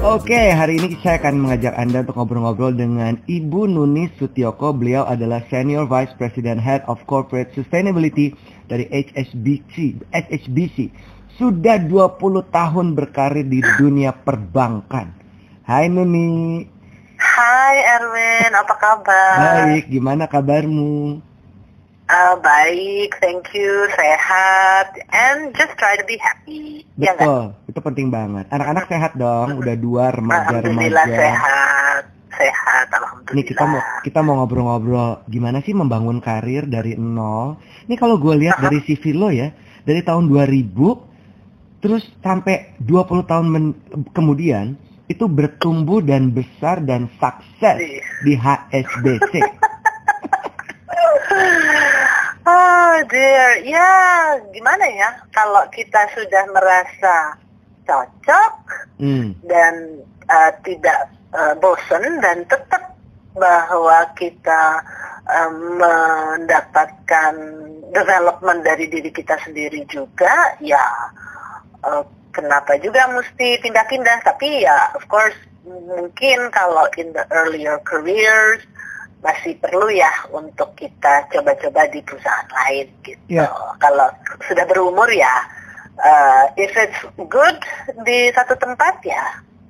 Oke, hari ini saya akan mengajak Anda untuk ngobrol-ngobrol dengan Ibu Nuni Sutioko. Beliau adalah Senior Vice President Head of Corporate Sustainability dari HSBC. HSBC. Sudah 20 tahun berkarir di dunia perbankan. Hai Nuni. Hai Erwin, apa kabar? Baik, gimana kabarmu? Uh, baik, thank you, sehat, and just try to be happy. Ya? Betul, itu penting banget. Anak-anak sehat dong, udah dua Alhamdulillah remaja-remaja. sehat, sehat, alhamdulillah. Nih kita mau kita mau ngobrol-ngobrol gimana sih membangun karir dari nol. Ini kalau gue lihat dari CV lo ya, dari tahun 2000 terus sampai 20 tahun men- kemudian itu bertumbuh dan besar dan sukses Iya. di HSBC. Oh dear, ya gimana ya? Kalau kita sudah merasa cocok Hmm. dan uh, tidak uh, bosan dan tetap bahwa kita um, mendapatkan development dari diri kita sendiri juga, ya uh, kenapa juga mesti pindah-pindah? Tapi ya, of course, mungkin kalau in the earlier careers masih perlu ya untuk kita coba-coba di perusahaan lain gitu. Ya. Kalau sudah berumur ya, uh, if it's good di satu tempat ya,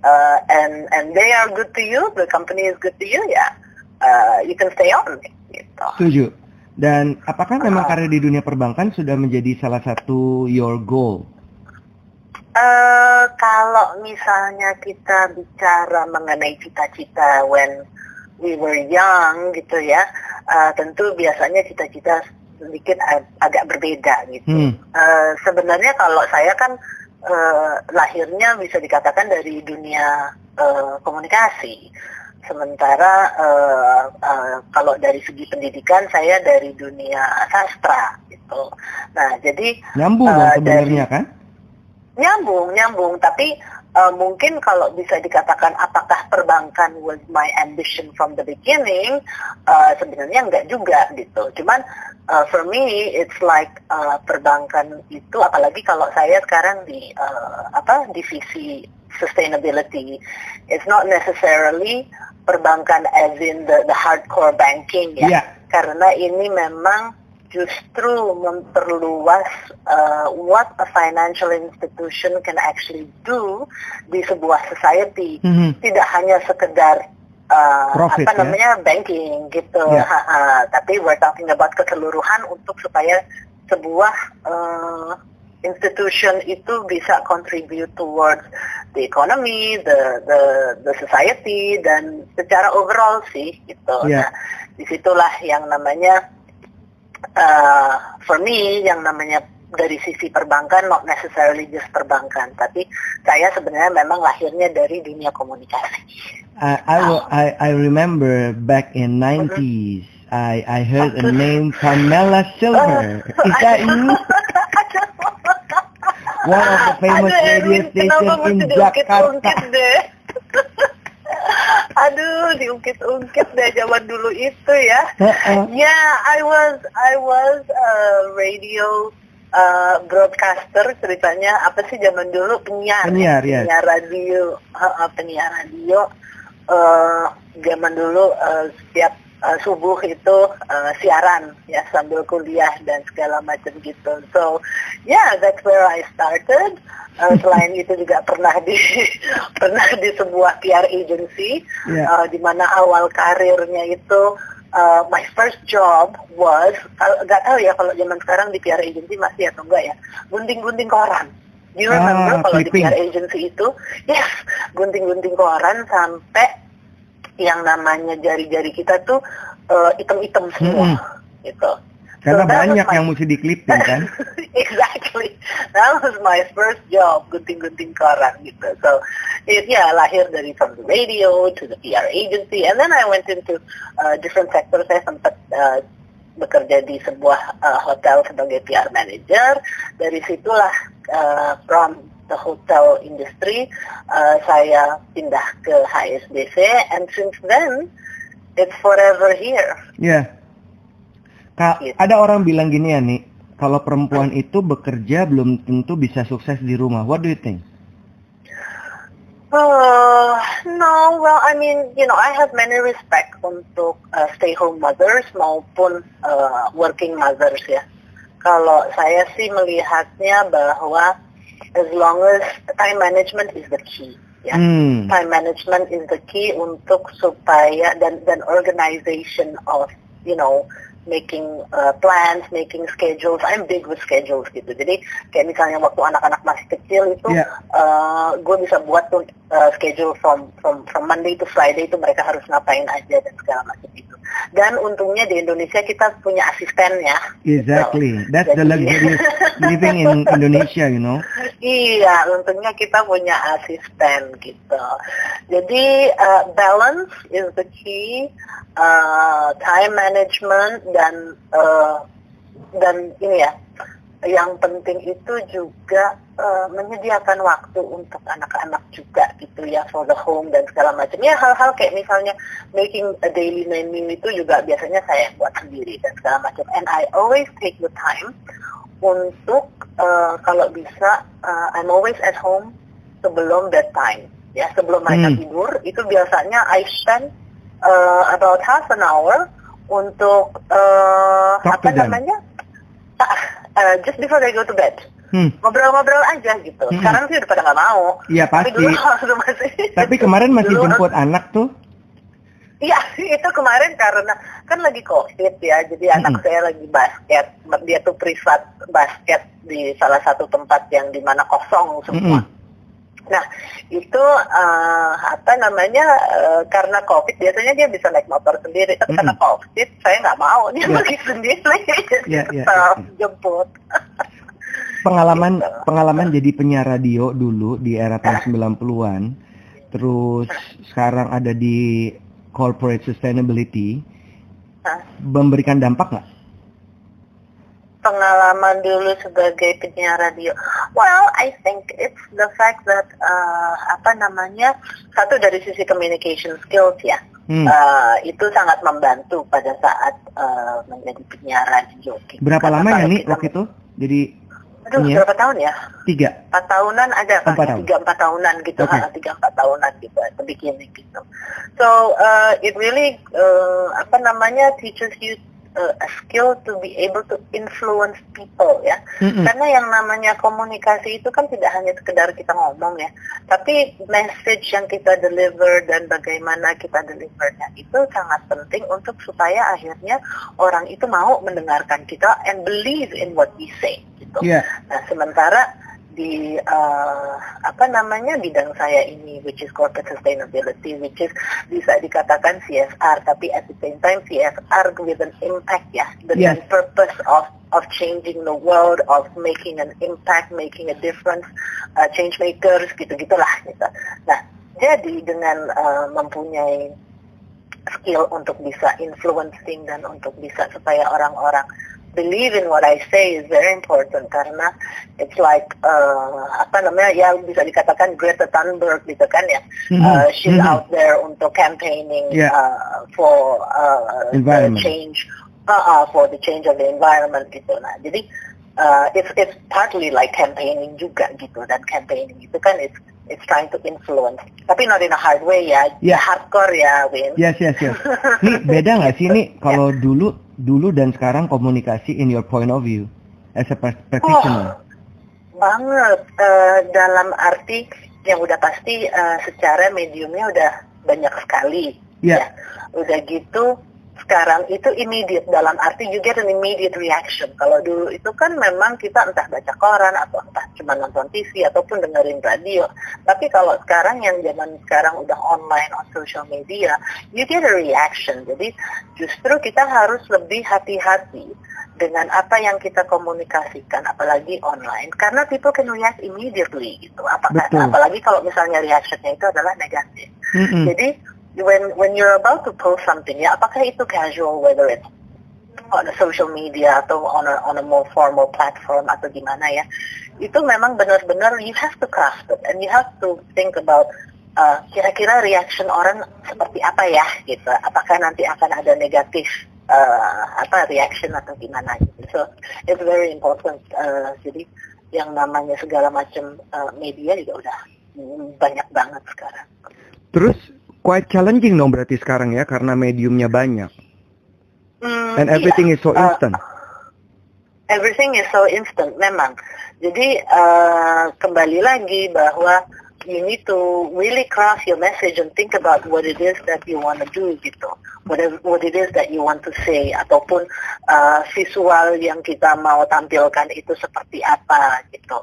uh, and and they are good to you, the company is good to you ya, uh, you can stay on gitu. Setuju. Dan apakah memang karir di dunia perbankan sudah menjadi salah satu your goal? Eh, kalau misalnya kita bicara mengenai cita-cita when we were young gitu ya, eh, tentu biasanya cita-cita sedikit ag- agak berbeda gitu. Hmm. Eh, sebenarnya kalau saya kan eh, lahirnya bisa dikatakan dari dunia eh, komunikasi. Sementara eh, eh, kalau dari segi pendidikan saya dari dunia sastra gitu. Nah, jadi Nyambung Eh, sebenarnya kan? Nyambung, nyambung. Tapi uh, mungkin kalau bisa dikatakan apakah perbankan was my ambition from the beginning, uh, sebenarnya enggak juga gitu. Cuman uh, for me it's like uh, perbankan itu, apalagi kalau saya sekarang di uh, apa divisi sustainability, it's not necessarily perbankan as in the, the hardcore banking ya. Iya. Karena ini memang justru memperluas uh, what a financial institution can actually do di sebuah society. Mhm. Tidak hanya sekedar uh, Profit, apa ya? namanya banking gitu, Ya. Ha, ha. tapi we're talking about keseluruhan untuk supaya sebuah uh, institution itu bisa contribute towards the economy, the the the society dan secara overall sih gitu. Ya. Nah, di situlah yang namanya uh, for me yang namanya dari sisi perbankan not necessarily just perbankan tapi saya sebenarnya memang lahirnya dari dunia komunikasi. I I, will, I I remember back in 90s I I heard a name Pamela Silver. Is that you? One of the famous radio Erwin, station kenapa in Jakarta. Aduh, diungkit-ungkit deh zaman dulu itu ya. Uh-uh. Yeah, I was I was a radio uh, broadcaster ceritanya apa sih zaman dulu penyiar Penyiar, ya. penyiar radio uh, penyiar radio uh, zaman dulu uh, setiap uh, subuh itu uh, siaran ya sambil kuliah dan segala macam gitu so yeah that's where I started Uh, selain itu juga pernah di pernah di sebuah PR agency Yeah. uh, di mana awal karirnya itu uh, my first job was nggak tahu ya kalau zaman sekarang di PR agency masih atau enggak ya gunting-gunting koran. You Ah, remember kalau di. PR agency itu yes gunting-gunting koran sampai yang namanya jari-jari kita tuh uh, item-item semua gitu. Karena So banyak my yang mesti diklipin kan. exactly. That was my first job, gunting-gunting koran gitu. So, it, ya lahir dari from the radio to the PR agency, and then I went into uh, different sectors. Saya sempat uh, bekerja di sebuah uh, hotel sebagai PR manager. Dari situlah uh, from the hotel industry, uh, saya pindah ke HSBC, and since then it's forever here. Ya. Ka- Gitu. ada orang bilang gini ya nih, kalau perempuan itu bekerja belum tentu bisa sukses di rumah. What do you think? Uh, no, well, I mean, you know, I have many respect untuk uh, stay-home mothers maupun uh, working mothers ya. Kalau saya sih melihatnya bahwa as long as time management is the key, ya. Hmm. Time management is the key untuk supaya dan dan organization of, you know, making uh, plans, making schedules. I'm big with schedules gitu. Jadi kayak misalnya waktu anak-anak masih kecil itu, Yeah. uh, gue bisa buat tuh uh, schedule from from from Monday to Friday itu mereka harus ngapain aja dan segala macam itu. Dan untungnya di Indonesia kita punya asisten ya. Exactly. That's the Jadi- luxurious living in Indonesia, you know. Iya, untungnya kita punya asisten gitu. Jadi uh, balance is the key, uh, time management dan uh, dan ini ya, yang penting itu juga uh, menyediakan waktu untuk anak-anak juga gitu ya for the home dan segala macam. Ya hal-hal kayak misalnya making a daily menu itu juga biasanya saya buat sendiri dan segala macam. And I always take the time untuk uh, kalau bisa uh, I'm always at home sebelum bedtime ya sebelum mereka Hmm. tidur itu biasanya I spend uh, about half an hour untuk uh, Talk apa them. namanya uh, just before they go to bed Hmm. ngobrol-ngobrol aja gitu Hmm. sekarang sih udah pada nggak mau Iya tapi pasti. dulu waktu masih Tapi kemarin masih dulu- jemput anak tuh. Iya, itu kemarin karena kan lagi covid ya, jadi anak Mm-mm. saya lagi basket. Dia tuh privat basket di salah satu tempat yang di mana kosong semua. Mm-mm. Nah, itu eh, apa namanya eh, karena covid biasanya dia bisa naik motor sendiri, tapi karena Mm-mm. covid saya nggak mau dia Iya. pergi sendiri, iya, tetap iya. jemput. Pengalaman Gitu. pengalaman jadi penyiar radio dulu di era tahun 90-an. Terus sekarang ada di corporate sustainability. Nah, Memberikan dampak nggak? Pengalaman dulu sebagai penyiar radio. Well, I think it's the fact that uh, apa namanya satu dari sisi communication skills ya, Hmm. uh, itu sangat membantu pada saat uh, menjadi penyiar radio. gitu. Berapa Karena lama ya nih waktu itu? Jadi Aduh, penyiar? berapa tahun ya? tiga. Empat tahunan ada Oh, empat kan? tahun. Tiga empat tahunan gitu, Oke. ha, tiga empat tahunan gitu beginning gitu. So uh, it really uh, apa namanya teaches you uh, a skill to be able to influence people ya. Mm-mm. Karena yang namanya komunikasi itu kan tidak hanya sekedar kita ngomong ya, tapi message yang kita deliver dan bagaimana kita delivernya itu sangat penting untuk supaya akhirnya orang itu mau mendengarkan kita and believe in what we say gitu. Iya. Nah, sementara di uh, apa namanya bidang saya ini which is corporate sustainability which is bisa dikatakan CSR tapi at the same time CSR with an impact ya dengan Yes. purpose of of changing the world of making an impact making a difference uh, change makers gitu gitulah gitu. Nah, jadi dengan uh, mempunyai skill untuk bisa influencing dan untuk bisa supaya orang-orang believe in what I say is very important karena it's like uh, apa namanya ya bisa dikatakan Greta Thunberg gitu kan ya Mhm, Uh, she's mhm. out there untuk campaigning Yeah. uh, for uh, the change uh, uh, for the change of the environment gitu nah jadi uh, it's it's partly like campaigning juga gitu dan campaigning itu kan it's it's trying to influence tapi not in a hard way ya Yeah. hardcore ya Win Yes, yes, yes. Nih beda nggak sih nih kalau dulu dulu dan sekarang komunikasi in your point of view as a prac- practitioner? banget Eh, dalam arti yang udah pasti eh, secara mediumnya udah banyak sekali Iya. ya udah gitu sekarang itu immediate dalam arti you get an immediate reaction. Kalau dulu itu kan memang kita entah baca koran atau entah cuma nonton TV ataupun dengerin radio. Tapi kalau sekarang yang zaman sekarang udah online on social media you get a reaction. Jadi justru kita harus lebih hati-hati dengan apa yang kita komunikasikan apalagi online. Karena people can react immediately gitu. Apakah Betul. apalagi kalau misalnya reactionnya itu adalah negatif. Mm-mm. jadi when when you're about to post something ya apakah itu casual whether it's on a social media atau on a on a more formal platform atau gimana ya itu memang benar-benar you have to craft it and you have to think about uh, kira-kira reaction orang seperti apa ya gitu apakah nanti akan ada negatif uh, apa reaction atau gimana gitu so it's very important uh, jadi yang namanya segala macam uh, media juga udah banyak banget sekarang. Terus quite challenging dong berarti sekarang ya karena mediumnya banyak. Hmm, And everything iya. is so Uh, instant. everything is so instant memang. Jadi uh, kembali lagi bahwa you need to really craft your message and think about what it is that you want to do gitu. Whatever what it is that you want to say ataupun uh, visual yang kita mau tampilkan itu seperti apa gitu.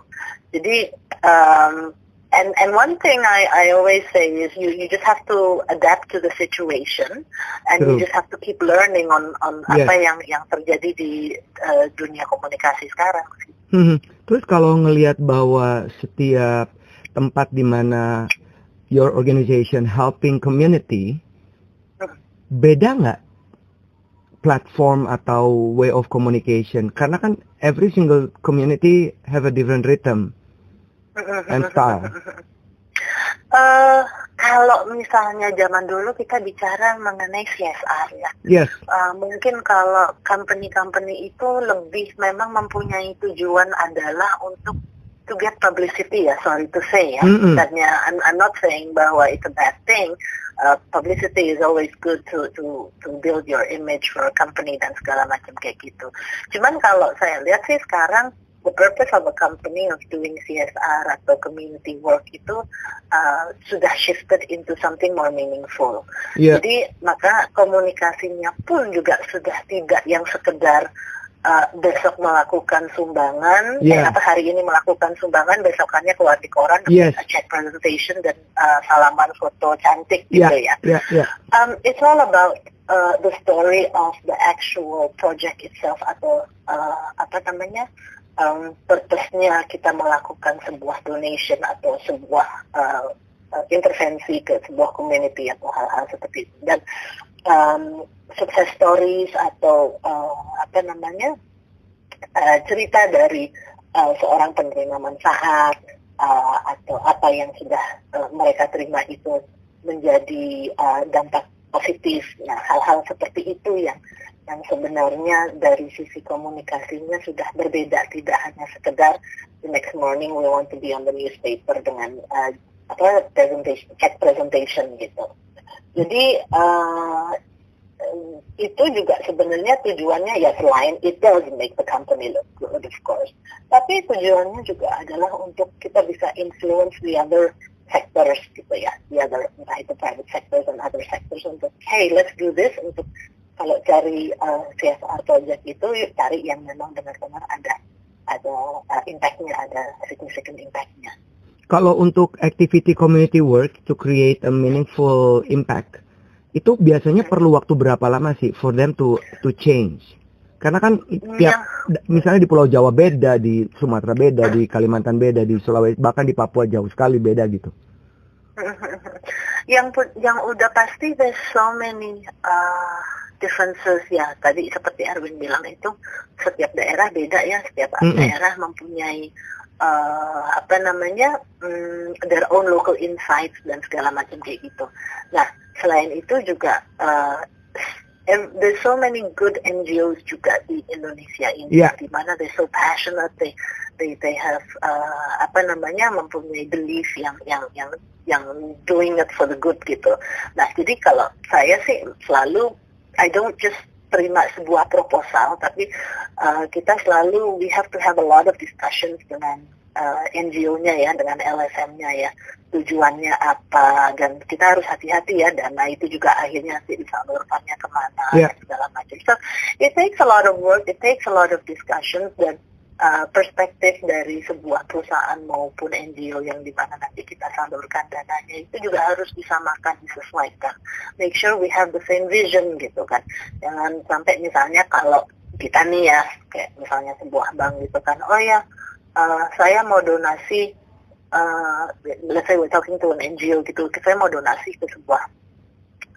Jadi um, and and one thing I, I always say is you you just have to adapt to the situation and True. you just have to keep learning on on Yes. apa yang yang terjadi di uh, dunia komunikasi sekarang. Hmm. Terus kalau ngelihat bahwa setiap tempat di mana your organization helping community, beda nggak platform atau way of communication? Karena kan every single community have a different rhythm and style. Eh, kalau misalnya zaman dulu kita bicara mengenai CSR ya, Yes. Eh, mungkin kalau company-company itu lebih memang mempunyai tujuan adalah untuk to get publicity ya, sorry to say ya. Mm-mm. Bukannya, I'm, I'm not saying bahwa it's a bad thing. Uh, publicity is always good to to to build your image for a company dan segala macam kayak gitu. Cuman kalau saya lihat sih sekarang the purpose of a company of doing CSR atau community work itu uh, sudah shifted into something more meaningful. Yeah. Jadi maka komunikasinya pun juga sudah tidak yang sekedar uh, besok melakukan sumbangan, eh, Yeah. apa hari ini melakukan sumbangan, besokannya keluar di koran, Yes. check presentation dan uh, salaman foto cantik Yeah. gitu ya. Yeah. Yeah. Um, it's all about uh, the story of the actual project itself atau uh, apa namanya um, purpose-nya kita melakukan sebuah donation atau sebuah uh, intervensi ke sebuah community atau hal-hal seperti itu dan um, success stories atau uh, apa namanya uh, cerita dari uh, seorang penerima manfaat uh, atau apa yang sudah uh, mereka terima itu menjadi uh, dampak positif. Nah, hal-hal seperti itu yang yang sebenarnya dari sisi komunikasinya sudah berbeda, tidak hanya sekedar the next morning we want to be on the newspaper dengan uh, apa presentation, check presentation gitu. Jadi uh, itu juga sebenarnya tujuannya ya selain it does make the company look good of course, tapi tujuannya juga adalah untuk kita bisa influence the other sectors gitu ya, the other entah itu private sectors and other sectors untuk hey let's do this untuk kalau cari uh, CSR project itu yuk cari yang memang benar-benar ada ada uh, impactnya, ada significant impactnya. Kalau untuk activity community work to create a meaningful impact, itu biasanya perlu waktu berapa lama sih for them to to change? Karena kan tiap Ya. misalnya di Pulau Jawa beda, di Sumatera beda, di Kalimantan beda, di Sulawesi bahkan di Papua jauh sekali beda gitu. yang yang udah pasti there's so many uh, differences ya tadi seperti Erwin bilang itu setiap daerah beda ya setiap Mm-mm. daerah mempunyai uh, apa namanya mm, their own local insights dan segala macam kayak gitu. Nah selain itu juga uh, there's so many good NGOs juga di Indonesia ini Yeah. di mana they're so passionate they they they have uh, apa namanya mempunyai belief yang yang yang yang doing it for the good gitu. Nah jadi kalau saya sih selalu I don't just terima sebuah proposal tapi uh, kita selalu we have to have a lot of discussions dengan uh, NGO-nya ya dengan LSM-nya ya tujuannya apa dan kita harus hati-hati ya dana itu juga akhirnya nanti disalurkannya ke mana Yeah. segala macam. So it takes a lot of work, it takes a lot of discussions dan uh, perspektif dari sebuah perusahaan maupun NGO yang di mana nanti kita salurkan dananya itu juga harus disamakan, disesuaikan. Make sure we have the same vision gitu kan. Jangan sampai misalnya kalau kita nih ya, kayak misalnya sebuah bank gitu kan, oh ya uh, saya mau donasi, uh, let's say we're talking to an NGO gitu, saya mau donasi ke sebuah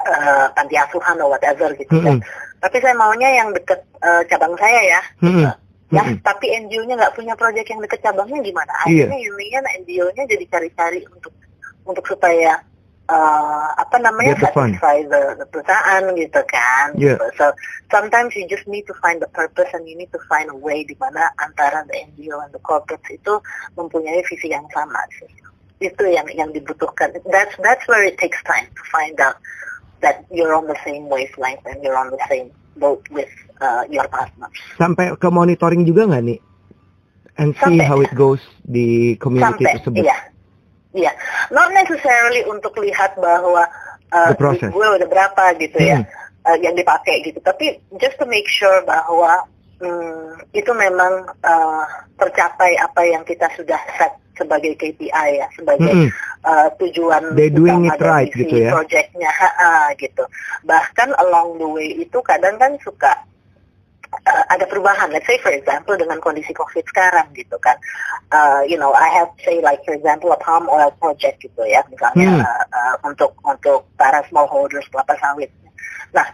uh, panti asuhan or whatever gitu kan. Mm-mm. Tapi saya maunya yang deket uh, cabang saya ya. Mm-mm. Ya, Mm-mm. tapi NGO-nya nggak punya proyek yang deket cabangnya gimana? Iya. Akhirnya ininya NGO-nya jadi cari-cari untuk untuk supaya uh, apa namanya satisfy the, the perusahaan gitu kan. Yeah. Gitu. So sometimes you just need to find the purpose and you need to find a way di mana antara the NGO and the corporates itu mempunyai visi yang sama sih. itu yang yang dibutuhkan. That's that's where it takes time to find out that you're on the same wavelength and you're on the same boat with uh, your partner. Sampai ke monitoring juga nggak nih? And see Sampai. how it goes di community Sampai, tersebut. iya, iya. Not necessarily untuk lihat bahwa uh, gue udah berapa gitu ya, Hmm. uh, yang dipakai gitu. Tapi just to make sure bahwa hmm, itu memang uh, tercapai apa yang kita sudah set sebagai KPI ya, sebagai Mm-mm. uh, tujuan They doing it right gitu ya. projectnya, ha, ha, gitu. Bahkan along the way itu kadang kan suka uh, ada perubahan. Let's say for example dengan kondisi COVID sekarang gitu kan, uh, you know, I have say like for example a palm oil project gitu ya, misalnya Hmm. uh, uh, untuk untuk para smallholders kelapa sawit. Nah,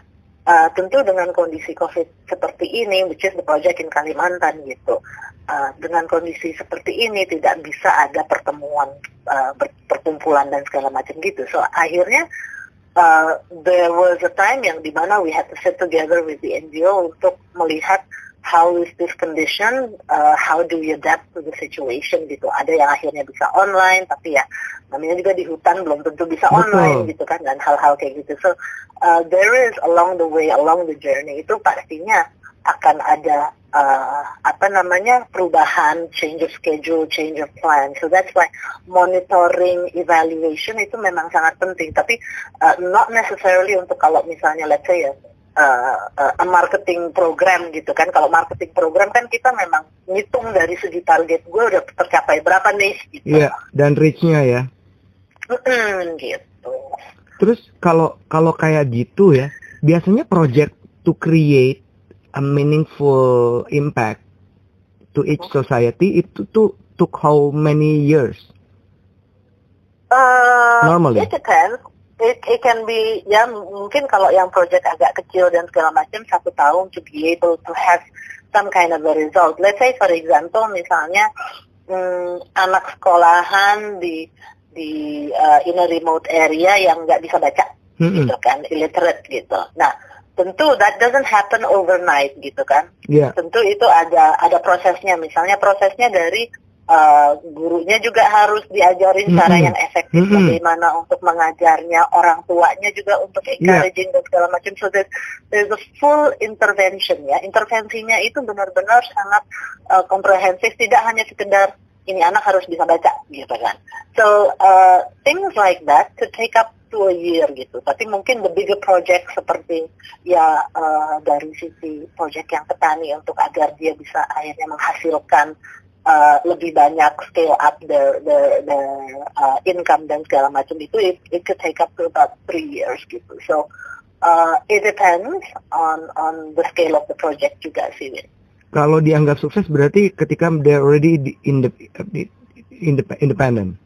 uh, tentu dengan kondisi COVID seperti ini, which is the project in Kalimantan gitu, uh, dengan kondisi seperti ini tidak bisa ada pertemuan, uh, perkumpulan dan segala macam gitu. So akhirnya uh, there was a time yang di mana we had to sit together with the NGO untuk melihat how is this condition, uh, how do we adapt to the situation gitu. Ada yang akhirnya bisa online, tapi ya namanya juga di hutan belum tentu bisa Betul. online gitu kan dan hal-hal kayak gitu. So uh, there is along the way, along the journey itu pastinya akan ada uh, apa namanya perubahan, change of schedule, change of plan. So that's why monitoring, evaluation itu memang sangat penting. Tapi uh, not necessarily untuk kalau misalnya let's say ya uh, uh, a marketing program gitu kan. Kalau marketing program kan kita memang ngitung dari segi target gue udah tercapai berapa nih gitu. Iya, dan reach-nya ya. Mm-mm, gitu. Terus kalau kalau kayak gitu ya, biasanya project to create a meaningful impact to each society itu tuh took how many years? Uh, Normally. It depends. It, it can be ya mungkin kalau yang project agak kecil dan segala macam satu tahun to be able to have some kind of a result. Let's say for example misalnya mm, anak sekolahan di di uh, in a remote area yang nggak bisa baca Mm-mm. gitu kan, illiterate gitu. Nah tentu that doesn't happen overnight gitu kan Iya. tentu itu ada ada prosesnya misalnya prosesnya dari uh, gurunya juga harus diajarin cara Mm-mm. yang efektif Mm-mm. bagaimana untuk mengajarnya orang tuanya juga untuk encouraging dan segala macam. So there's, there's a full intervention ya. Intervensinya itu benar-benar sangat uh, komprehensif. Tidak hanya sekedar ini anak harus bisa baca gitu kan. So uh, things like that could take up to a year gitu. Tapi mungkin the bigger project seperti ya uh, dari sisi project yang petani untuk agar dia bisa akhirnya menghasilkan uh, lebih banyak scale up the the, the uh, income dan segala macam itu it, it could take up to about three years gitu so uh, it depends on on the scale of the project juga sih Win. Kalau dianggap sukses berarti ketika they're already di- indep- independent.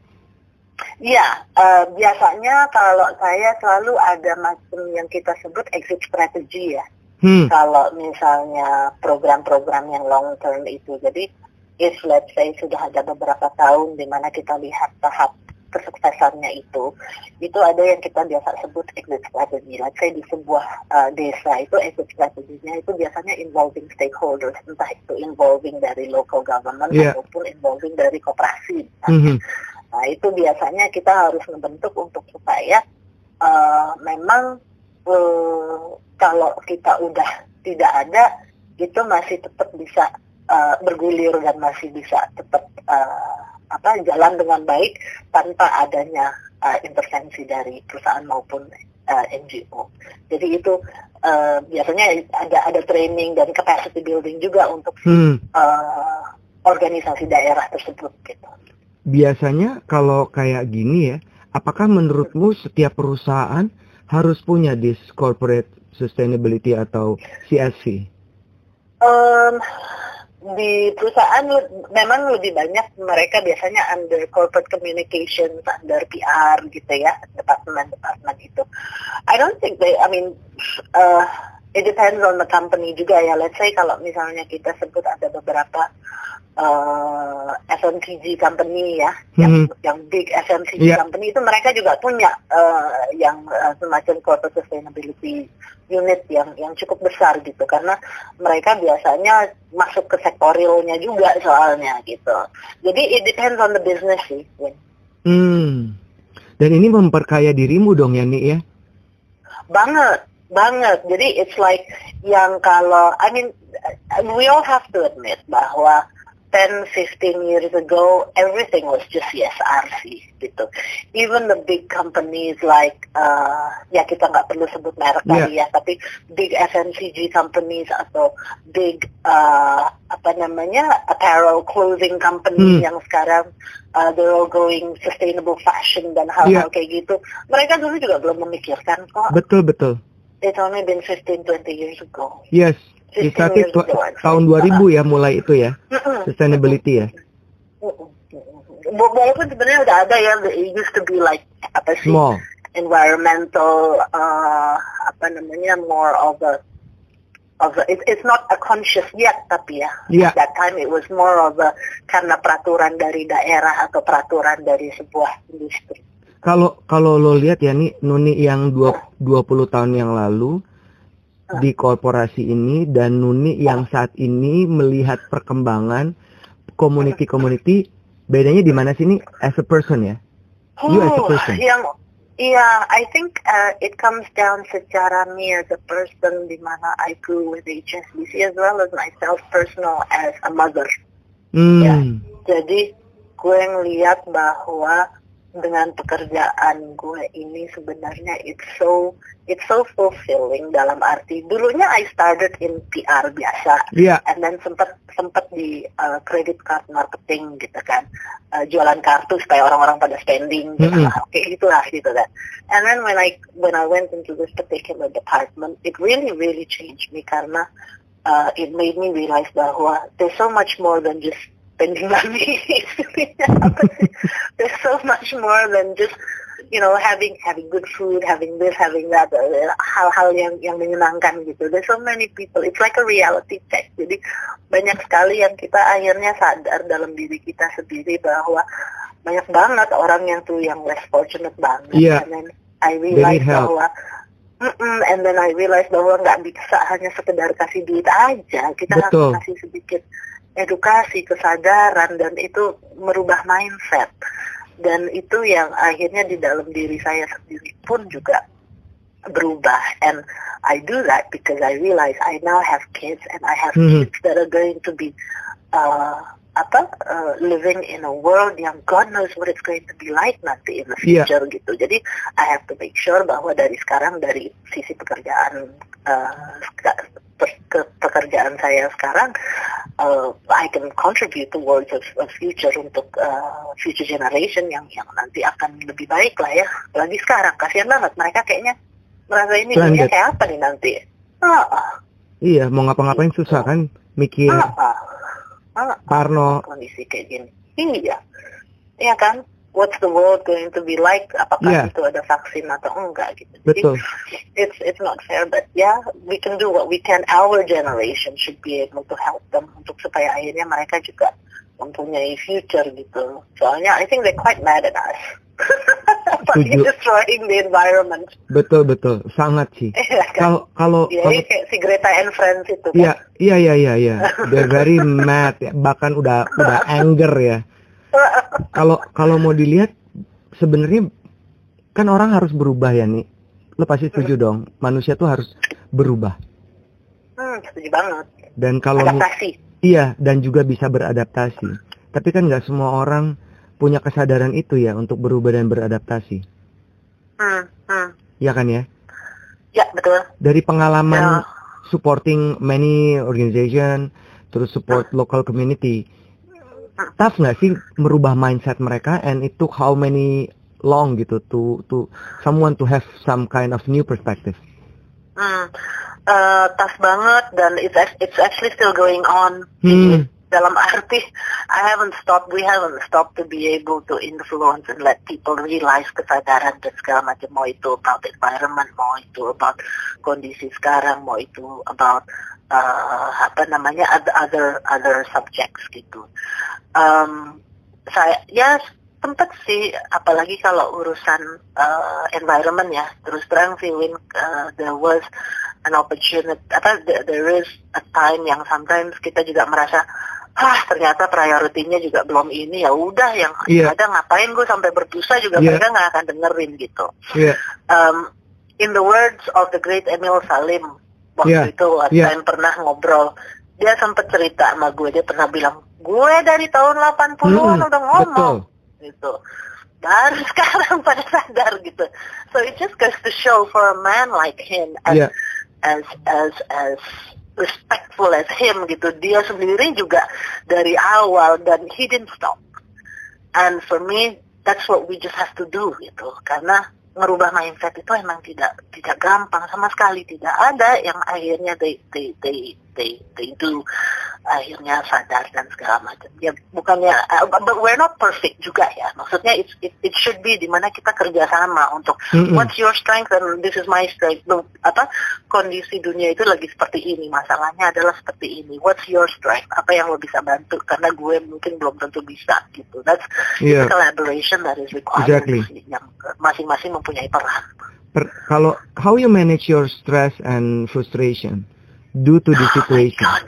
Ya, eh, biasanya kalau saya selalu ada macam yang kita sebut exit strategy ya. Hmm. Kalau misalnya program-program yang long term itu, jadi if let's say sudah ada beberapa tahun di mana kita lihat tahap kesuksesannya itu, itu ada yang kita biasa sebut exit strategy. Let's say di sebuah eh, desa itu exit strateginya itu biasanya involving stakeholders, entah itu involving dari local government Yeah. ataupun involving dari koperasi. Mhm. Nah itu biasanya kita harus membentuk untuk supaya eh, memang eh, kalau kita udah tidak ada itu masih tetap bisa eh, bergulir dan masih bisa tetap eh, apa jalan dengan baik tanpa adanya eh, intervensi dari perusahaan maupun eh, NGO. Jadi itu eh, biasanya ada ada training dan capacity building juga untuk Hmm. eh, organisasi daerah tersebut gitu. Biasanya kalau kayak gini ya, apakah menurutmu setiap perusahaan harus punya this corporate sustainability atau CSV? Em, di perusahaan memang lebih banyak mereka biasanya under corporate communications, under PR gitu ya, departemen-departemen itu. I don't think they, I mean, uh, it depends on the company juga ya. Let's say kalau misalnya kita sebut ada beberapa uh, FMCG company ya, yang, Mhm. yang big FMCG Iya. company itu mereka juga punya uh, yang uh, semacam corporate sustainability unit yang yang cukup besar gitu karena mereka biasanya masuk ke sektorilnya juga soalnya gitu. Jadi it depends on the business sih. Win. Hmm. Dan ini memperkaya dirimu dong ya, Nik ya? Banget, banget. Jadi it's like yang kalau, I mean, we all have to admit bahwa 10, 15 years ago, everything was just yes RC gitu. Even the big companies like, uh, ya kita nggak perlu sebut merek Yeah. kali ya, tapi big FMCG companies atau big uh, apa namanya apparel clothing companies Hmm. yang sekarang uh, they're all going sustainable fashion dan hal-hal kayak gitu. Mereka dulu juga belum memikirkan kok. Betul, betul. It's only been 15, 20 years ago. Yes. 15 Started years tu- ago, actually. tahun 2000 ya mulai itu ya. Sustainability ya. Wa- Walaupun sebenarnya udah ada ya, it used to be like apa sih Small. environmental uh, apa namanya more of a of a, it, it's not a conscious yet tapi ya Iya. at that time it was more of a karena peraturan dari daerah atau peraturan dari sebuah industri. Kalau kalau lo lihat ya nih Nuni yang dua- 20 tahun yang lalu di korporasi ini dan Nuni yang saat ini melihat perkembangan community-community bedanya di mana sih nih as a person ya? You as a Oh, person. yang iya, I think uh, it comes down secara me as a person di mana I grew with HSBC as well as myself personal as a mother. Hmm. Ya. Jadi gue ngeliat bahwa dengan pekerjaan gue ini sebenarnya it's so it's so fulfilling dalam arti dulunya I started in PR biasa Iya. and then sempat sempat di uh, credit card marketing gitu kan Uh, jualan kartu supaya orang-orang pada spending gitu Mm-mm. lah. kayak gitulah gitu kan and then when I when I went into this particular department it really really changed me karena uh, it made me realize bahwa there's so much more than just spending money there's so much more than just you know having having good food having this having that uh, hal-hal yang yang menyenangkan gitu. There's so many people. It's like a reality check. Jadi banyak sekali yang kita akhirnya sadar dalam diri kita sendiri bahwa banyak banget orang yang tuh yang less fortunate banget. Iya. and then I realize bahwa Mm-mm, and then I realize bahwa nggak bisa hanya sekedar kasih duit aja. Kita Betul. harus kasih sedikit edukasi kesadaran dan itu merubah mindset. Dan itu yang akhirnya di dalam diri saya sendiri pun juga berubah. And I do that because I realize I now have kids and I have Mhm. kids that are going to be uh, apa uh, living in a world yang God knows what it's going to be like nanti in the future gitu. Jadi I have to make sure bahwa dari sekarang dari sisi pekerjaan uh, ke pekerjaan saya sekarang uh, I can contribute towards a, a future untuk uh, future generation yang yang nanti akan lebih baik lah ya. Lagi sekarang kasihan banget mereka kayaknya merasa ini dunia kayak apa nih nanti? Ah ah, Iya, mau ngapa-ngapain susah kan mikir. Ah, ah, ah, Parno. kondisi kayak gini. Iya. Iya kan what's the world going to be like apakah Iya. itu ada vaksin atau enggak gitu Jadi, Betul. it's it's not fair but yeah we can do what we can our generation should be able to help them untuk supaya akhirnya mereka juga mempunyai future gitu soalnya I think they're quite mad at us Setuju. destroying the environment Betul betul, sangat sih. Kan Kalau kalau ya kalau kayak si Greta and Friends itu kan Iya, iya, iya, iya, iya. They're very mad, ya. bahkan udah udah anger ya. Kalau kalau mau dilihat sebenarnya kan orang harus berubah ya nih. Lo pasti setuju dong, manusia tuh harus berubah. hmm, setuju banget Dan kalau adaptasi iya dan juga bisa beradaptasi. Tapi kan nggak semua orang punya kesadaran itu ya untuk berubah dan beradaptasi. hmm, hmm. Ya kan ya? ya betul Dari pengalaman Ya. supporting many organization, terus support local community, tough nggak sih merubah mindset mereka and it took how many long gitu to to someone to have some kind of new perspective. Hmm, uh, tough banget dan it's it's actually still going on. Hmm. Dalam arti, I haven't stopped. We haven't stopped to be able to influence and let people realize kesadaran dan segala macam. Mau itu about environment, mau itu about kondisi sekarang, mau itu about uh, apa namanya other other subjects gitu. Um, saya ya tempat sih apalagi kalau urusan uh, environment ya terus terang feeling uh, there was an opportunity apa there, there is a time yang sometimes kita juga merasa ah ternyata prioritinya juga belum ini ya udah yang Iya. ada ngapain gue sampai berdosa juga Iya. mereka nggak akan dengerin gitu. Iya. Um, in the words of the great Emil Salim waktu Iya. itu yang pernah ngobrol dia sempat cerita sama gue dia pernah bilang gue dari tahun 80-an Mm-mm, udah ngomong. betul. gitu. Baru sekarang pada sadar gitu. So it just goes to show for a man like him as Iya. as as as respectful as him gitu. Dia sendiri juga dari awal dan he didn't stop. And for me that's what we just have to do gitu. Karena merubah mindset itu emang tidak tidak gampang sama sekali tidak ada yang akhirnya they they they they they do akhirnya sadar dan segala macam. Ya bukannya uh, but we're not perfect juga ya. Maksudnya it it, it should be di mana kita kerjasama untuk Mm-mm. what's your strength and this is my strength. Loh, apa kondisi dunia itu lagi seperti ini. Masalahnya adalah seperti ini. What's your strength? Apa yang lo bisa bantu? Karena gue mungkin belum tentu bisa gitu. That's a collaboration that is required. Exactly. yang masing-masing mempunyai peran. Per- kalau how you manage your stress and frustration due to the situation?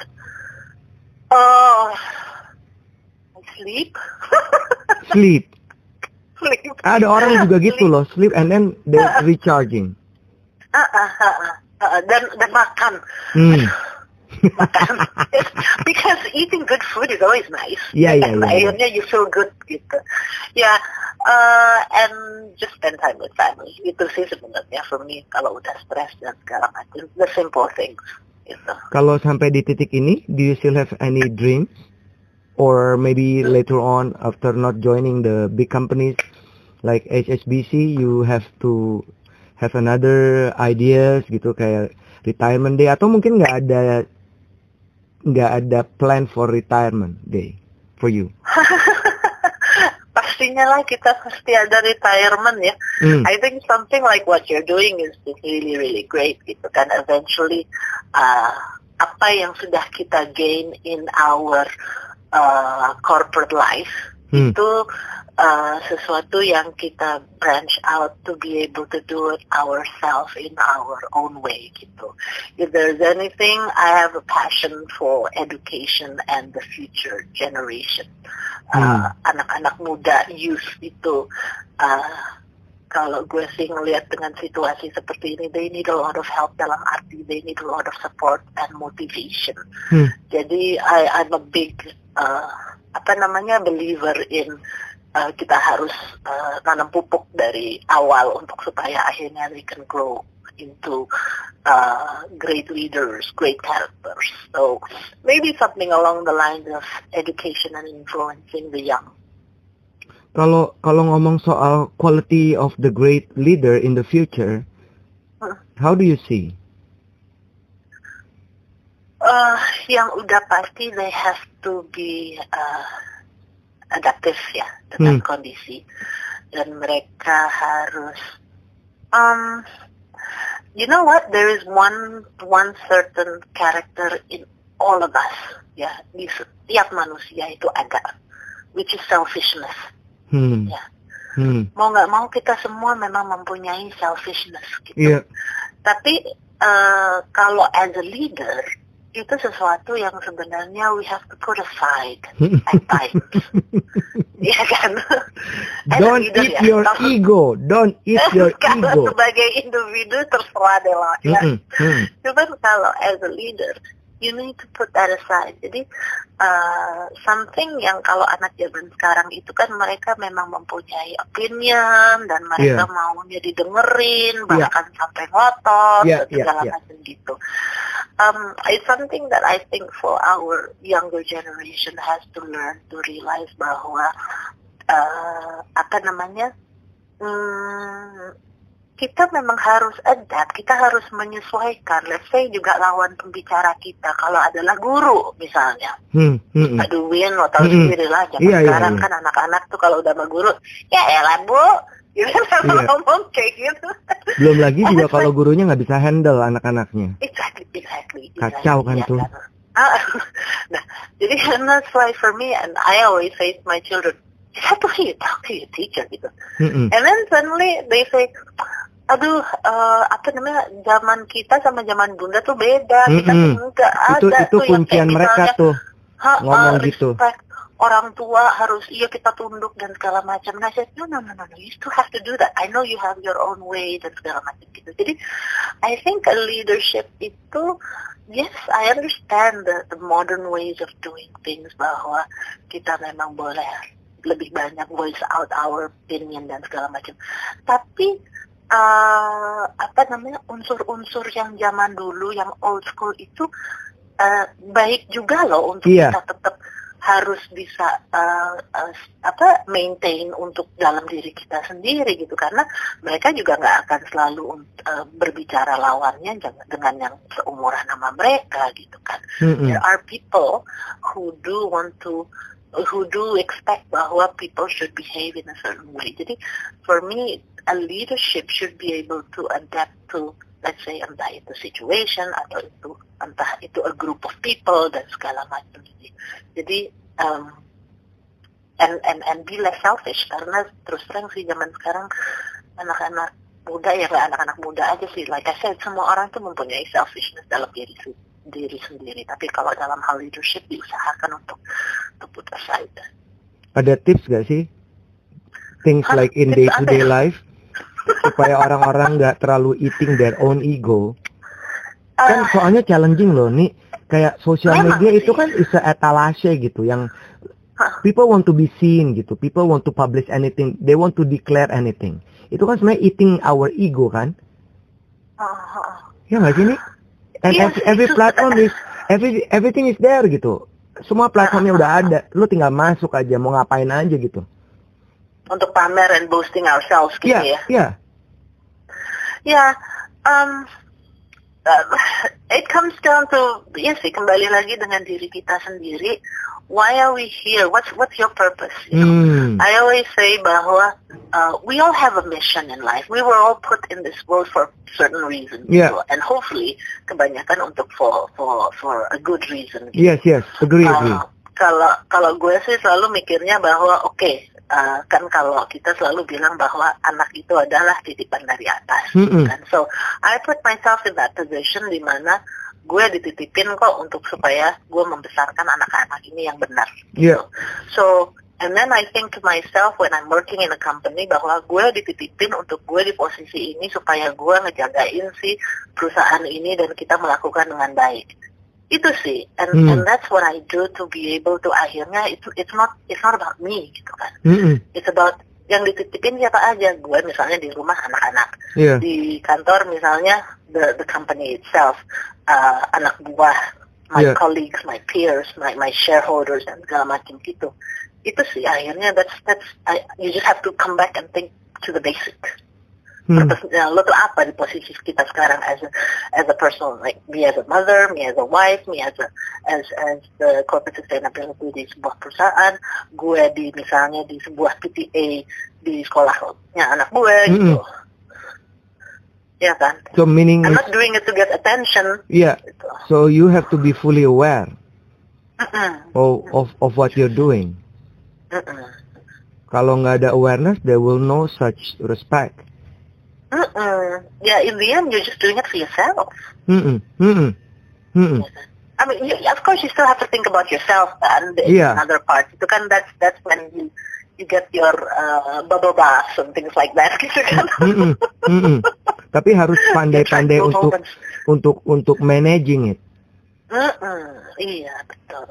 Oh, I sleep. Sleep. sleep. Ada orang juga gitu loh, sleep and then they recharging. Ah, ah, ah, ah, ah, dan dan makan. Hmm. makan. Because eating good food is always nice. And iya, iya. Akhirnya you feel good gitu. Ya, uh, and just spend time with family. Itu sih sebenarnya for me kalau udah stress dan segala macam. The simple things. Gitu. Kalau sampai di titik ini, do you still have any dreams? Or maybe later on, after not joining the big companies like HSBC, you have to have another ideas gitu kayak retirement day atau mungkin nggak ada nggak ada plan for retirement day for you? Pastinya lah kita pasti ada retirement ya. Hmm. I think something like what you're doing is is really really great gitu kan. Eventually uh, apa yang sudah kita gain in our uh, corporate life Hmm. itu uh, sesuatu yang kita branch out to be able to do it ourselves in our own way gitu. If there's anything, I have a passion for education and the future generation. Uh, Anak-anak muda, youth itu uh, kalau gue sih ngelihat dengan situasi seperti ini, they need a lot of help dalam arti they need a lot of support and motivation. Hmm. Jadi I, I'm a big uh, apa namanya believer in uh, kita harus uh, nanam pupuk dari awal untuk supaya akhirnya they can grow into uh, great leaders, great characters. So maybe something along the lines of education and influencing the young. Kalau kalau ngomong soal quality of the great leader in the future, Hmm. how do you see? Uh, yang udah pasti they have to be uh, adaptif ya dengan Hmm. kondisi dan mereka harus um you know what there is one one certain character in all of us ya di setiap manusia itu ada which is selfishness Hmm. ya Hmm. mau nggak mau kita semua memang mempunyai selfishness gitu Iya. tapi eh, kalau as a leader itu sesuatu yang sebenarnya we have to put aside at times. Iya kan? Don't eat ya, your kalau- ego. Don't eat your kalau ego. sebagai individu terserah deh lah ya. Hmm. Cuman kalau as a leader, you need to put that aside. Jadi uh, something yang kalau anak zaman sekarang itu kan mereka memang mempunyai opinion dan mereka Yeah. maunya didengerin, Yeah. bahkan sampai ngotot Yeah, dan yeah, segala yeah. macam gitu. Um, it's something that I think for our younger generation has to learn to realize bahwa uh, apa namanya hmm, kita memang harus adapt, kita harus menyesuaikan. Let's say juga lawan pembicara kita kalau adalah guru misalnya. Hmm. Hmm. Aduh Win, lo tahu Mm-mm. sendiri lah zaman Iya, iya, sekarang iya. kan anak-anak tuh kalau udah sama guru, ya elah bu, gitu kan Iya. ngomong kayak gitu. Belum lagi juga kalau gurunya nggak bisa handle anak-anaknya. Exactly, exactly. Kacau kan exactly, tuh. kan? Ah, nah, jadi and that's why for me, and I always say to my children, you have to hear, talk to your teacher gitu. Mm-mm. And then suddenly they say, aduh, eh, apa namanya, zaman kita sama zaman bunda tuh beda. Kita Mm-mm. tuh enggak Itu ada itu tuh yang kuncian kayak mereka misalnya, tuh. Ha, ngomong uh, gitu. respect orang tua harus iya kita tunduk dan segala macam. Nah, saya no no no no you still have to do that. I know you have your own way dan segala macam gitu. Jadi, I think a leadership itu, yes, I understand the, the modern ways of doing things bahwa kita memang boleh lebih banyak voice out our opinion dan segala macam. Tapi uh, apa namanya unsur-unsur yang zaman dulu yang old school itu uh, baik juga loh untuk Iya. kita tetap harus bisa uh, uh, apa maintain untuk dalam diri kita sendiri gitu karena mereka juga nggak akan selalu uh, berbicara lawannya dengan yang seumuran sama mereka gitu kan Mm-mm. there are people who do want to who do expect bahwa people should behave in a certain way. Jadi for me a leadership should be able to adapt to let's say entah itu situation atau itu entah itu a group of people dan segala macam. Jadi, jadi um, and and and be less selfish karena terus terang sih zaman sekarang anak-anak muda ya nggak anak-anak muda aja sih like I said semua orang tuh mempunyai selfishness dalam diri diri sendiri tapi kalau dalam hal leadership diusahakan untuk to put aside Ada tips gak sih? Things Hah? like in day to day ya? life supaya orang-orang nggak terlalu eating their own ego. Kan Ah, soalnya challenging loh nih. Kayak sosial media itu kan is a etalase gitu yang people want to be seen gitu. People want to publish anything. They want to declare anything. Itu kan sebenarnya eating our ego kan? ah. Ya nggak sih nih? And Iya every, platform is every everything is there gitu. Semua platformnya udah ada. Lu tinggal masuk aja mau ngapain aja gitu. Untuk pamer and boasting ourselves gitu Iya, ya iya. Ya, um, uh, it comes down to, ya sih, kembali lagi dengan diri kita sendiri. Why are we here? What's what's your purpose? You know? Hmm. I always say bahwa uh, we all have a mission in life. We were all put in this world for certain reasons, Yeah. gitu. and hopefully kebanyakan untuk for for for a good reason. gitu. Yes, yes. Agree, agree. Uh, kalau kalau gue sih selalu mikirnya bahwa oke uh, kan kalau kita selalu bilang bahwa anak itu adalah titipan dari atas Mm-mm. kan so I put myself in that position di mana gue dititipin kok untuk supaya gue membesarkan anak-anak ini yang benar Iya. so and then I think to myself when I'm working in a company bahwa gue dititipin untuk gue di posisi ini supaya gue ngejagain si perusahaan ini dan kita melakukan dengan baik itu sih and Hmm. and that's what I do to be able to akhirnya itu it's not it's not about me gitu kan Mm-mm. it's about yang dititipin siapa aja gue misalnya di rumah anak-anak Iya. di kantor misalnya the the company itself uh, anak buah my Yeah. colleagues my peers my my shareholders dan segala macam gitu itu sih akhirnya that's that's I, you just have to come back and think to the basic Hmm. purpose-nya lo tuh apa di posisi kita sekarang as a as a person like me as a mother me as a wife me as a as as the corporate sustainability di sebuah perusahaan gue di misalnya di sebuah PTA di sekolahnya anak gue gitu ya kan So meaning I'm not doing it to get attention yeah. gitu. So you have to be fully aware Mm-mm. of of, of what you're doing. Mm-mm. Kalau nggak ada awareness, there will no such respect. Mm-mm. Yeah, in the end, you're just doing it for yourself. Mm-mm. Mm-mm. Mm-mm. I mean, you, of course, you still have to think about yourself and the Yeah. another part. Itu kan that's that's when you you get your uh, bubble baths and things like that, gitu kan. Mm-mm. Mm-mm. Tapi harus pandai-pandai untuk moments. untuk untuk managing it. Mm-mm. Iya, betul.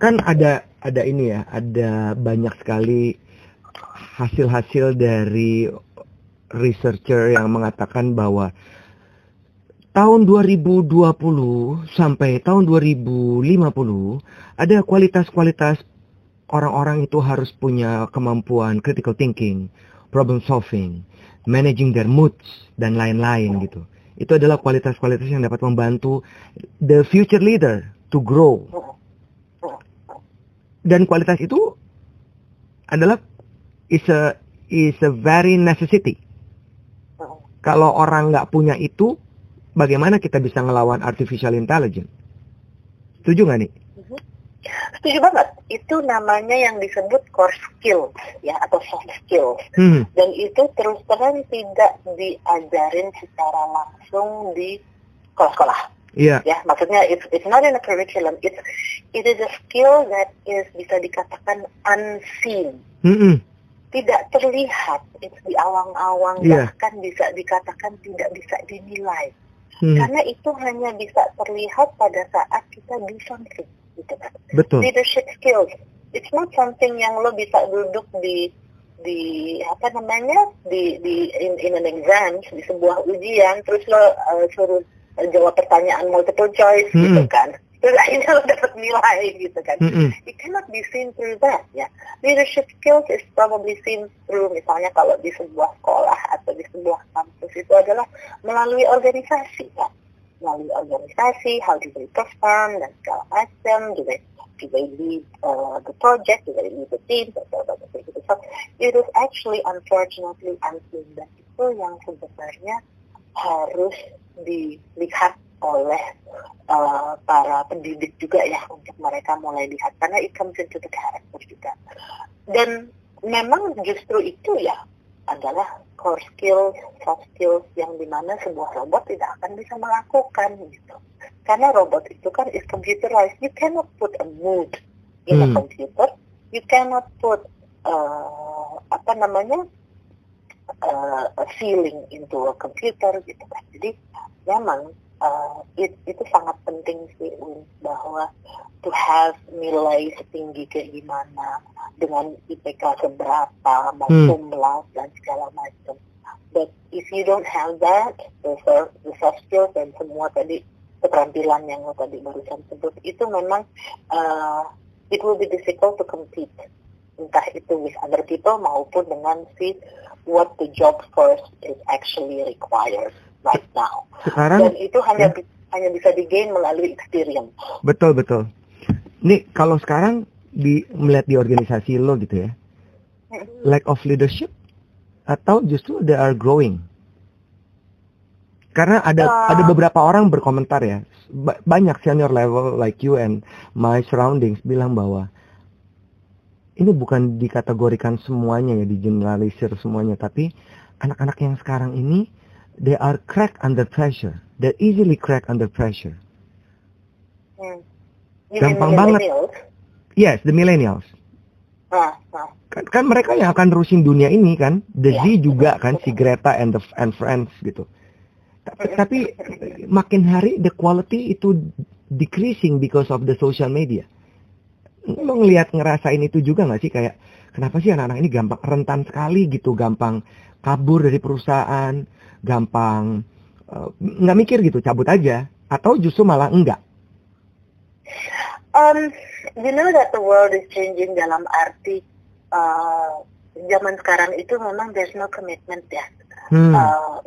Kan ada ada ini ya, ada banyak sekali hasil-hasil dari researcher yang mengatakan bahwa tahun 2020 sampai tahun 2050 ada kualitas-kualitas orang-orang itu harus punya kemampuan critical thinking, problem solving, managing their moods dan lain-lain gitu. Itu adalah kualitas-kualitas yang dapat membantu the future leader to grow. Dan kualitas itu adalah is a is a very necessity. Kalau orang nggak punya itu, bagaimana kita bisa ngelawan artificial intelligence? Setuju nggak nih? Setuju banget. Itu namanya yang disebut core skills, ya, atau soft skills. Hmm. Dan itu terus terang tidak diajarin secara langsung di sekolah-sekolah. Iya. Ya, maksudnya it's it's not in a curriculum. It's it is a skill that is bisa dikatakan unseen. Mm-mm. Tidak terlihat, it's di awang-awang Iya. bahkan bisa dikatakan tidak bisa dinilai. Hmm. Karena itu hanya bisa terlihat pada saat kita do something gitu kan. Betul. Leadership skills. It's not something yang lo bisa duduk di di apa namanya di di in, in an exam di sebuah ujian terus lo uh, suruh uh, jawab pertanyaan multiple choice gitu Mm-mm. kan terus akhirnya lo dapat nilai gitu kan. Mm-mm. it cannot be seen through that ya. Leadership skills is probably seen through misalnya kalau di sebuah sekolah atau di sebuah kampus itu adalah melalui organisasi ya. Melalui organisasi how do they perform dan segala macam. Do they do they lead uh, the project? Do they lead the team? Dan segala macam gitu. So it is actually unfortunately unseen dan itu yang sebenarnya harus dilihat oleh uh, para pendidik juga ya untuk mereka mulai lihat karena it comes into the character juga dan memang justru itu ya adalah core skills, soft skills yang di mana sebuah robot tidak akan bisa melakukan gitu. Karena robot itu kan is computerized. You cannot put a mood in a Hmm. computer. You cannot put uh, apa namanya uh, a feeling into a computer gitu kan. Jadi memang uh, it, itu sangat penting sih bahwa to have nilai setinggi kayak gimana dengan IPK seberapa mau Hmm. laude dan segala macam. But if you don't have that, the, soft- the soft skills dan semua tadi keterampilan yang lo tadi barusan sebut itu memang uh, it will be difficult to compete entah itu with other people maupun dengan si what the job force is actually required right now. Sekarang Dan itu hanya bi- hanya bisa digain melalui experience. betul betul. Nih kalau sekarang di melihat di organisasi lo gitu ya, lack of leadership atau justru they are growing? Karena ada Ah. ada beberapa orang berkomentar ya, ba- banyak senior level like you and my surroundings bilang bahwa ini bukan dikategorikan semuanya ya, digeneralisir semuanya, tapi anak-anak yang sekarang ini they are crack under pressure, they easily crack under pressure. Hmm. Gampang banget. Yes, the millennials. Ah, ah. Kan, kan mereka yang akan terusin dunia ini kan, the Iya, Z juga kan, si Greta and the and friends gitu. Tapi, tapi makin hari the quality itu decreasing because of the social media. Lo ngelihat ngerasain itu juga nggak sih kayak kenapa sih anak-anak ini gampang rentan sekali gitu, gampang kabur dari perusahaan, gampang eh, nggak mikir gitu, cabut aja, atau justru malah enggak? Um, you know that the world is changing dalam arti uh, zaman sekarang itu memang there's no commitment ya. Hmm. Uh,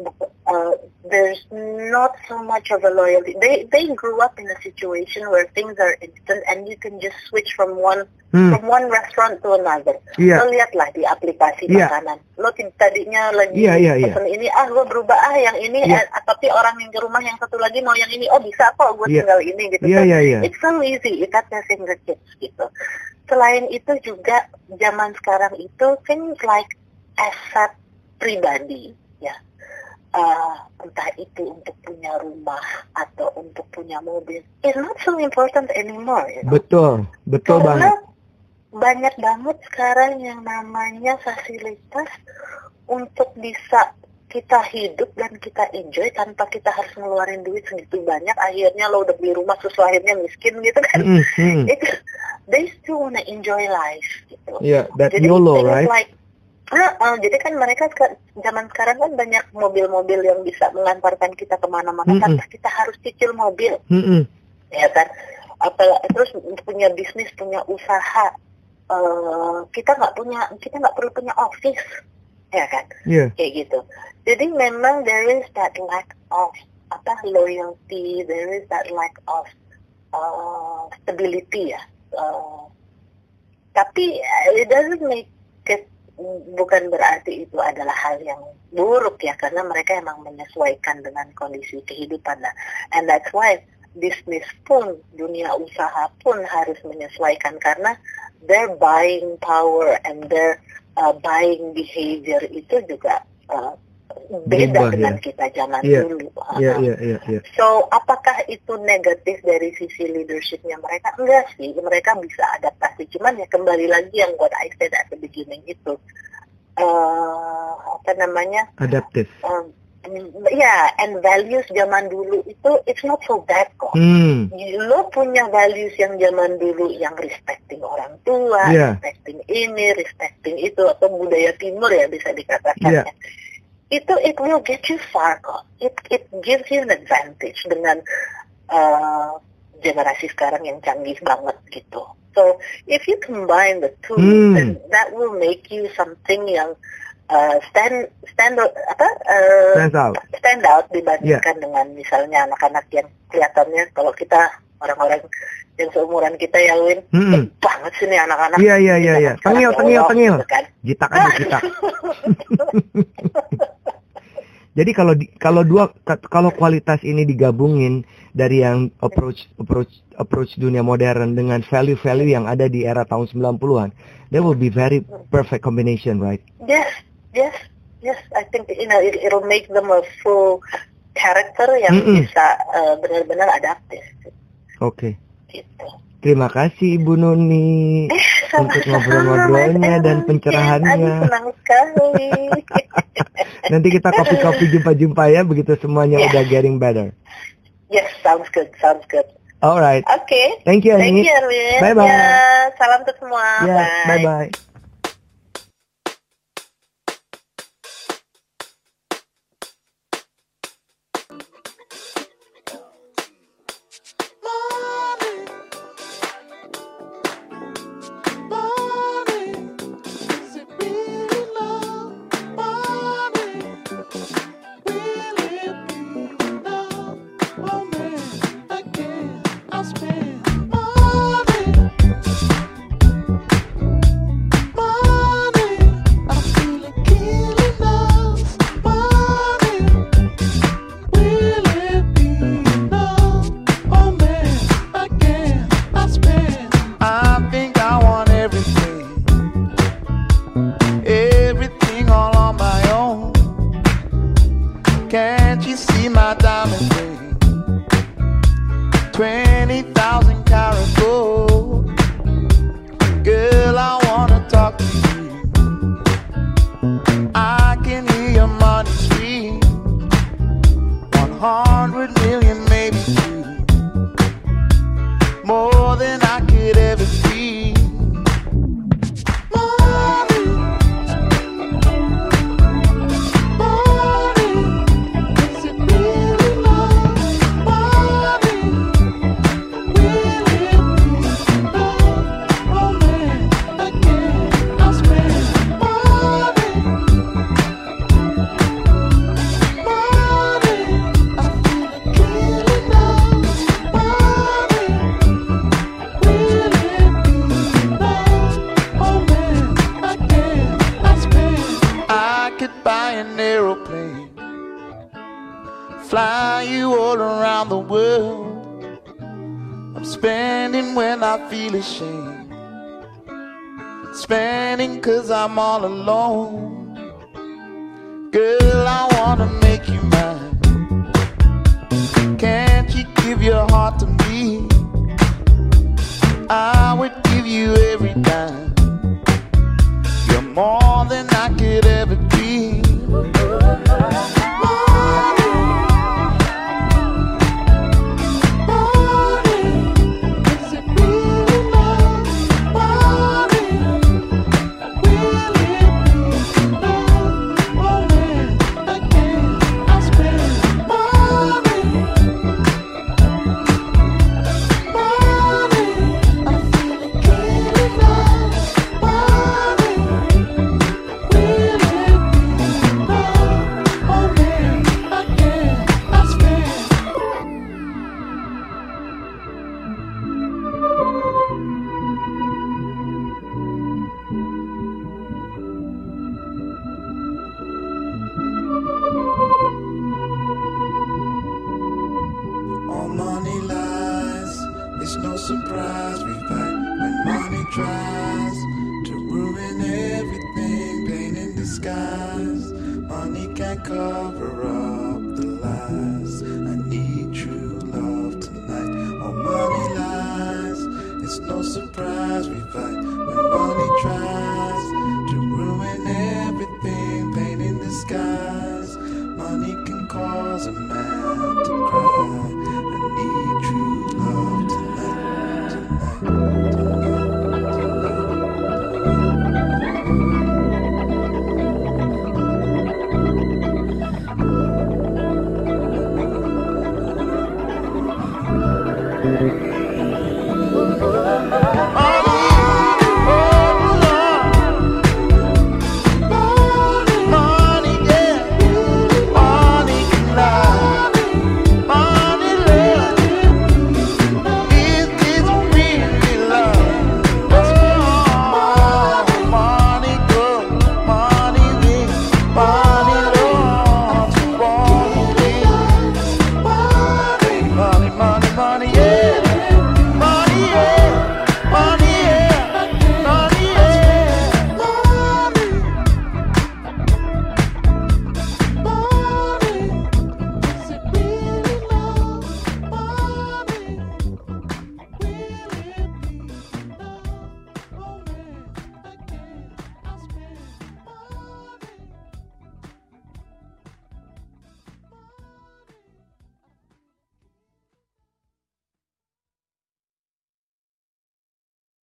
uh, there's not so much of a loyalty. They they grew up in a situation where things are instant and you can just switch from one Hmm. from one restaurant to another. Iya. Lo lihatlah di aplikasi Iya. makanan. Lo tadinya lagi iya, iya. pesen ini, ah gue berubah ah yang ini, Iya. eh, tapi orang yang ke rumah yang satu lagi mau yang ini, oh bisa kok gue Iya. tinggal ini gitu. So, iya, iya. It's so easy, it's at your fingertips gitu. Selain itu juga zaman sekarang itu things like aset pribadi ya. Uh, entah itu untuk punya rumah atau untuk punya mobil is not so important anymore. You know? Betul, betul Karena banget. banyak banget sekarang yang namanya fasilitas untuk bisa kita hidup dan kita enjoy tanpa kita harus ngeluarin duit segitu banyak akhirnya lo udah beli rumah terus akhirnya miskin gitu kan Mm, mm. itu they still wanna enjoy life gitu Yeah, that jadi YOLO, right? like Nah, eh, jadi kan mereka seka- zaman sekarang kan banyak mobil-mobil yang bisa mengantarkan kita ke mana-mana. Mm-mm. tanpa kita harus cicil mobil. Mm-mm. ya kan? Apa terus punya bisnis punya usaha eh, kita nggak punya kita nggak perlu punya office. Ya kan? Yeah. kayak gitu. Jadi memang there is that lack of apa loyalty there is that lack of uh, stability ya. Uh, tapi uh, it doesn't make it bukan berarti itu adalah hal yang buruk ya karena mereka emang menyesuaikan dengan kondisi kehidupan. Nah and that's why bisnis pun dunia usaha pun harus menyesuaikan karena their buying power and their uh, buying behavior itu juga uh, beda Berubah, dengan ya. kita zaman Iya. dulu. Iya, Uh-uh. iya, iya, iya. So, apakah itu negatif dari sisi leadershipnya mereka? Enggak sih, mereka bisa adaptasi. Cuman ya kembali lagi yang what I said at the beginning itu, eh apa namanya? Adaptif. Um, ya, and values zaman dulu itu it's not so bad kok. Hmm. Lo punya values yang zaman dulu yang respecting orang tua, Iya. respecting ini, respecting itu atau budaya timur ya bisa dikatakan. Iya. ya. Itu it will get you far kok. It it gives you an advantage dengan uh, generasi sekarang yang canggih banget gitu. So if you combine the two, Hmm. then that will make you something yang uh, stand stand apa uh, Stands out. stand out dibandingkan dengan misalnya anak-anak yang kelihatannya kalau kita orang-orang yang seumuran kita ya Win Hmm. banget sih nih anak-anak Iya, iya, iya, iya. Tengil, tengil, tengil. gitu kan. Jitak aja, jitak. Jadi kalau di, kalau dua ka- kalau kualitas ini digabungin dari yang approach approach approach dunia modern dengan value-value yang ada di era tahun 90-an, that will be very perfect combination, right? yes yes yes I think you know it, it'll make them a full character yang Mm-mm. bisa uh, benar-benar adaptif Oke. gitu Terima kasih Ibu Nuni untuk ngobrol-ngobrolnya dan pencerahannya. Senang sekali Nanti kita kopi-kopi jumpa-jumpa ya begitu semuanya Yeah. udah getting better. yes sounds good sounds good Alright. Oke. Thank you Thank Ani. you, Erwin. Bye-bye. Ya, salam untuk semua. Ya, bye bye. All alone. Girl, I wanna make you mine. Can't you give your heart to me? I would give you every dime. You're more than I could ever be.